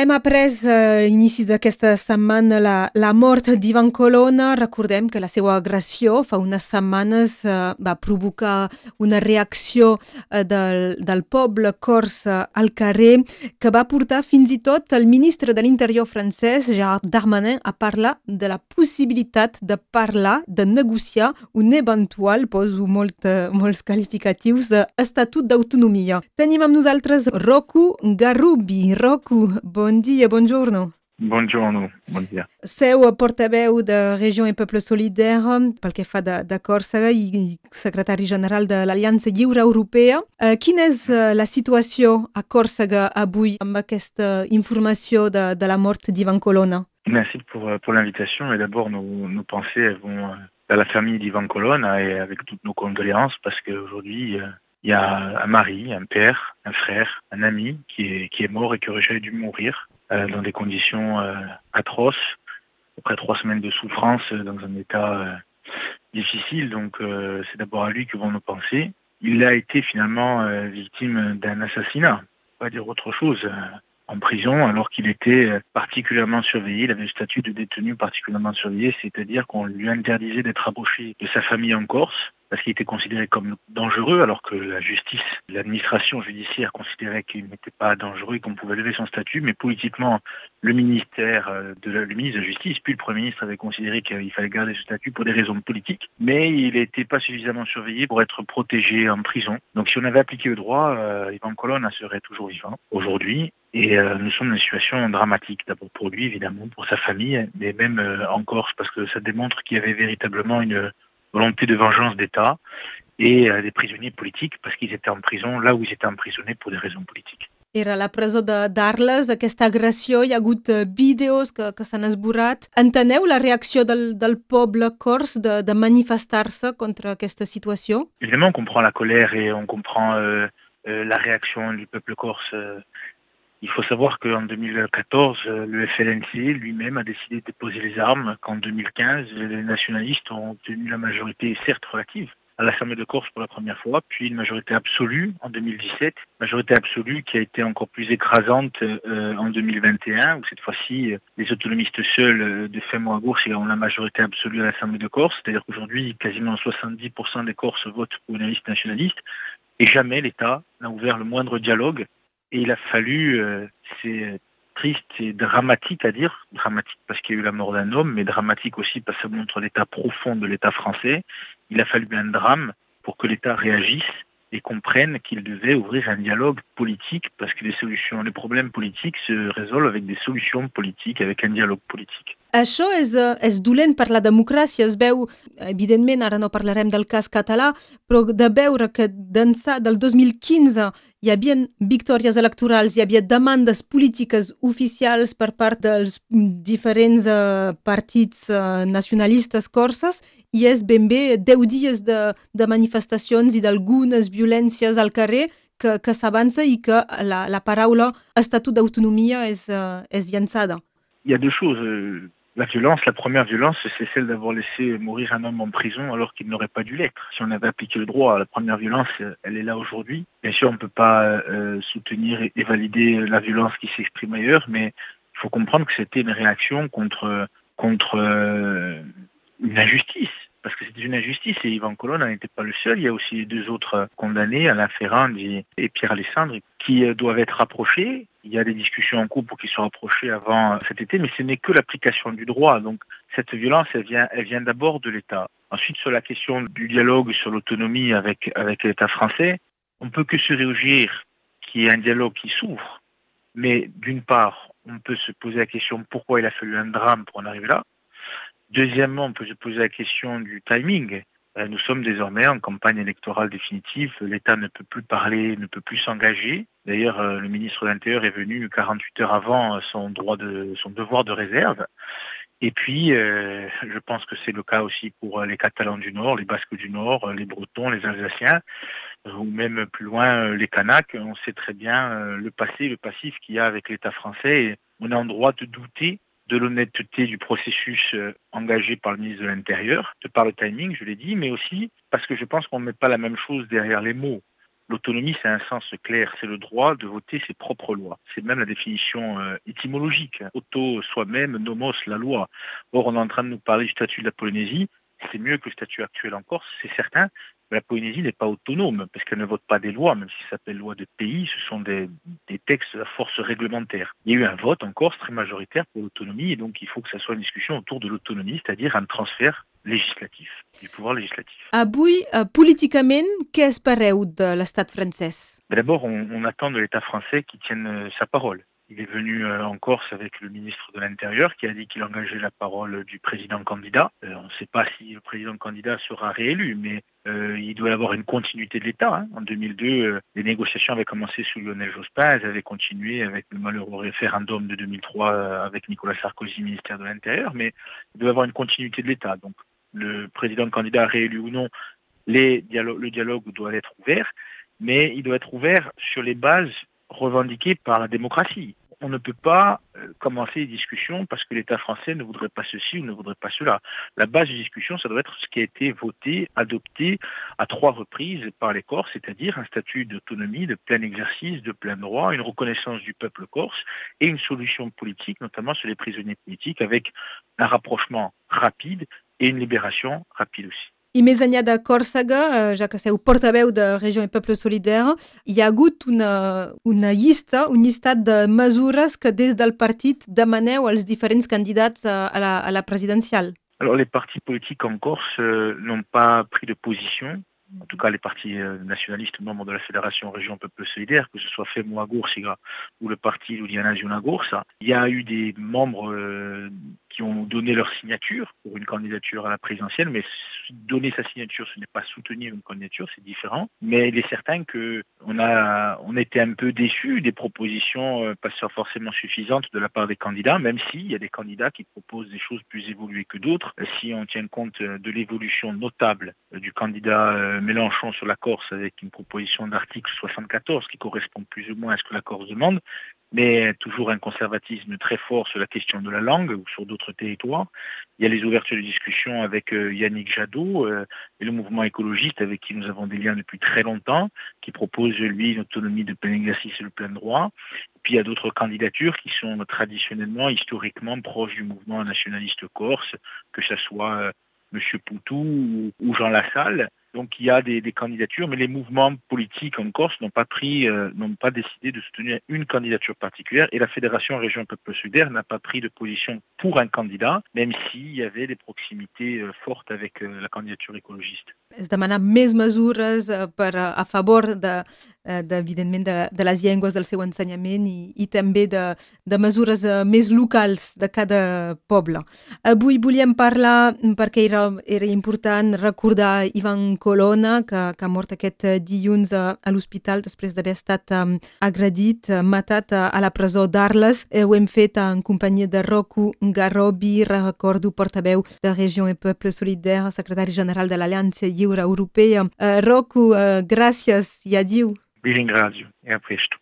Hem après a l'inici d'aquesta setmana la, la mort d'Ivan Colonna. Recordem que la seva agressió fa unes setmanes eh, va provocar una reacció eh, del, del poble corsa al carrer que va portar fins i tot el ministre de l'Interior francès, Gérard Darmanin, a parlar de la possibilitat de parlar, de negociar un eventual, poso molt, molts qualificatius, d'estatut d'autonomia. Tenim amb nosaltres Roku Garubi. Roku, bon dia, buongiorno. Buongiorno, bon dia. Seu portaveu de Regió i Poble Solidaire pel que fa de, de Còrsega i, i secretari general de l'Aliança Lliure Europea. Uh, quina és uh, la situació a Còrsega avui amb aquesta informació de, de la mort d'Ivan Colonna? Merci pour, euh, pour l'invitation et d'abord nos, nos pensées vont euh, à la famille d'Ivan Colonna et avec toutes nos condoléances parce qu'aujourd'hui euh, il y a un mari, un père, un frère, un ami qui est, qui est mort et qui aurait dû mourir euh, dans des conditions euh, atroces, après trois semaines de souffrance, euh, dans un état difficile. Donc c'est d'abord à lui que vont nos pensées. Il a été finalement victime d'un assassinat, pas dire autre chose en prison alors qu'il était particulièrement surveillé. Il avait le statut de détenu particulièrement surveillé, c'est-à-dire qu'on lui interdisait d'être approché de sa famille en Corse parce qu'il était considéré comme dangereux alors que la justice, l'administration judiciaire considérait qu'il n'était pas dangereux et qu'on pouvait lever son statut, mais politiquement, le ministère euh, de la, ministre de la Justice, puis le Premier ministre avait considéré qu'il fallait garder ce statut pour des raisons politiques, mais il n'était pas suffisamment surveillé pour être protégé en prison. Donc si on avait appliqué le droit, euh, Ivan Colonna serait toujours vivant aujourd'hui. Et euh, nous sommes dans une situation dramatique, d'abord pour lui évidemment, pour sa famille, mais même euh, en Corse, parce que ça démontre qu'il y avait véritablement une volonté de vengeance d'État et euh, des prisonniers politiques parce qu'ils étaient en prison là où ils étaient emprisonnés pour des raisons politiques. Era la presó d'Arles, aquesta agressió, hi ha hagut uh, vídeos que, que s'han esborrat. Enteneu la reacció del, del poble cors de, de manifestar-se contra aquesta situació? Évidemment, on comprend la colère et on comprend euh, euh, la réaction du peuple corse euh, Il faut savoir qu'en 2014, le FLNC lui-même a décidé de déposer les armes, qu'en 2015, les nationalistes ont obtenu la majorité, certes relative, à l'Assemblée de Corse pour la première fois, puis une majorité absolue en 2017, majorité absolue qui a été encore plus écrasante euh, en 2021, où cette fois-ci les autonomistes seuls euh, de à gauche ont la majorité absolue à l'Assemblée de Corse, c'est-à-dire qu'aujourd'hui quasiment 70% des Corses votent pour une liste nationaliste, et jamais l'État n'a ouvert le moindre dialogue il a fallu, euh, c'est triste et dramatique à dire, dramatique parce qu'il y a eu la mort d'un homme, mais dramatique aussi parce que ça montre l'état profond de l'État français. Il a fallu un drame pour que l'État réagisse et comprenne qu'il devait ouvrir un dialogue politique parce que les solutions, les problèmes politiques se résolvent avec des solutions politiques, avec un dialogue politique. Això és, és dolent per la democràcia. Es veu, evidentment, ara no parlarem del cas català, però de veure que d'ençà del 2015 hi havia victòries electorals, hi havia demandes polítiques oficials per part dels diferents uh, partits uh, nacionalistes corses i és ben bé 10 dies de, de manifestacions i d'algunes violències al carrer que, que s'avança i que la, la paraula estatut d'autonomia és, és llançada. Il y a deux choses. La violence, la première violence, c'est celle d'avoir laissé mourir un homme en prison alors qu'il n'aurait pas dû l'être. Si on avait appliqué le droit, la première violence, elle est là aujourd'hui. Bien sûr, on ne peut pas euh, soutenir et, valider la violence qui s'exprime ailleurs, mais il faut comprendre que c'était une réaction contre contre euh, une injustice parce que c'était une injustice et Yvan Colonna n'était pas le seul. Il y a aussi les deux autres condamnés, Alain Ferrand et Pierre Alessandre, qui euh, doivent être rapprochés. Il y a des discussions en cours pour qu'ils soient rapprochés avant cet été, mais ce n'est que l'application du droit. Donc cette violence, elle vient, d'abord de l'État. Ensuite, sur la question du dialogue sur l'autonomie avec, avec l'État français, on peut que se réjouir qu'il y ait un dialogue qui s'ouvre. Mais d'une part, on peut se poser la question pourquoi il a fallu un drame pour en arriver là. Deuxièmement, on peut se poser la question du timing. Euh, nous sommes désormais en campagne électorale définitive. L'État ne peut plus parler, ne peut plus s'engager. D'ailleurs, euh, le ministre de l'Intérieur est venu 48 heures avant son droit de, son devoir de réserve. Et puis, euh, je pense que c'est le cas aussi pour les Catalans du Nord, les Basques du Nord, les Bretons, les Alsaciens, ou même plus loin les Kanaks. On sait très bien le passé, le passif qu'il y a avec l'État français. Et on est en droit de douter de l'honnêteté du processus euh, engagé par le ministre de l'Intérieur, de par le timing, je l'ai dit, mais aussi parce que je pense qu'on ne met pas la même chose derrière les mots. L'autonomie, c'est un sens clair, c'est le droit de voter ses propres lois. C'est même la définition euh, étymologique. Auto, soi-même, nomos, la loi. Or, on est en train de nous parler du statut de la Polynésie. C'est mieux que le statut actuel en Corse, c'est certain, la Polynésie n'est pas autonome, parce qu'elle ne vote pas des lois, même si ça s'appelle loi de pays, ce sont des, des textes à force réglementaire. Il y a eu un vote en Corse très majoritaire pour l'autonomie, et donc il faut que ça soit une discussion autour de l'autonomie, c'est-à-dire un transfert législatif, du pouvoir législatif. Avui, uh, políticament, què espereu de l'estat francès? D'abord, on, on, attend de l'État français qu'il tienne euh, sa parole. Il est venu euh, en Corse avec le ministre de l'Intérieur qui a dit qu'il engageait la parole du président candidat. Euh, on ne sait pas si le président candidat sera réélu, mais euh, il doit y avoir une continuité de l'État. Hein. En 2002, euh, les négociations avaient commencé sous Lionel Jospin, elles avaient continué avec le malheureux référendum de 2003 euh, avec Nicolas Sarkozy, ministère de l'Intérieur, mais il doit y avoir une continuité de l'État. Donc le président candidat réélu ou non, le dialogue doit être ouvert, mais il doit être ouvert sur les bases revendiquées par la démocratie on ne peut pas euh, commencer les discussions parce que l'État français ne voudrait pas ceci ou ne voudrait pas cela. La base de discussion, ça doit être ce qui a été voté, adopté à trois reprises par les Corses, c'est-à-dire un statut d'autonomie, de plein exercice, de plein droit, une reconnaissance du peuple corse et une solution politique, notamment sur les prisonniers politiques, avec un rapprochement rapide et une libération rapide aussi. I més enllà de Còrsega, eh, ja que seu portaveu de Regió i Poble Solidaire, hi ha hagut una, una llista, un llistat de mesures que des del partit demaneu als diferents candidats a, a, la, a la presidencial. Alors les partis politiques en Corse euh, n'ont pas pris de position en tout cas les partis euh, nationalistes membres de la Fédération Région Peuple Solidaire, que ce soit FEMO Agursiga ou le parti Ludiana Agursa, il y a eu des membres euh, ont donné leur signature pour une candidature à la présidentielle, mais donner sa signature, ce n'est pas soutenir une candidature, c'est différent. Mais il est certain que on a, on était un peu déçus des propositions euh, pas forcément suffisantes de la part des candidats, même s'il y a des candidats qui proposent des choses plus évoluées que d'autres. Si on tient compte de l'évolution notable du candidat Mélenchon sur la Corse avec une proposition d'article 74 qui correspond plus ou moins à ce que la Corse demande, mais toujours un conservatisme très fort sur la question de la langue ou sur d'autres territoires. Il y a les ouvertures de discussion avec euh, Yannick Jadot euh, et le mouvement écologiste avec qui nous avons des liens depuis très longtemps, qui propose lui une autonomie de plein exercice et de plein droit. puis il y a d'autres candidatures qui sont traditionnellement, historiquement proches du mouvement nationaliste corse, que ce soit euh, M. Poutou ou Jean Lassalle. Donc il y a des, candidatures, mais les mouvements politiques en Corse n'ont pas pris, euh, n'ont pas décidé de soutenir une candidature particulière, et la Fédération Région Peuple Sudaire n'a pas pris de position pour un candidat, même s'il y avait des proximités euh, fortes avec euh, la candidature écologiste. Es demana més mesures eh, per, a favor de, eh, de, evidentment de, de les llengües del seu ensenyament i, i també de, de mesures eh, més locals de cada poble. Avui volíem parlar, perquè era, era important recordar Ivan Colonna, que, que ha mort aquest dilluns a, a l'hospital després d'haver estat um, agredit, matat a, a la presó d'Arles. Eh, ho hem fet en companyia de Roku Garobi, recordo portaveu de Regió i Poble Solidaire, secretari general de l'Aliança lliure europea. Uh, Roku, uh, gràcies i adiu. Vi ringrazio e a presto.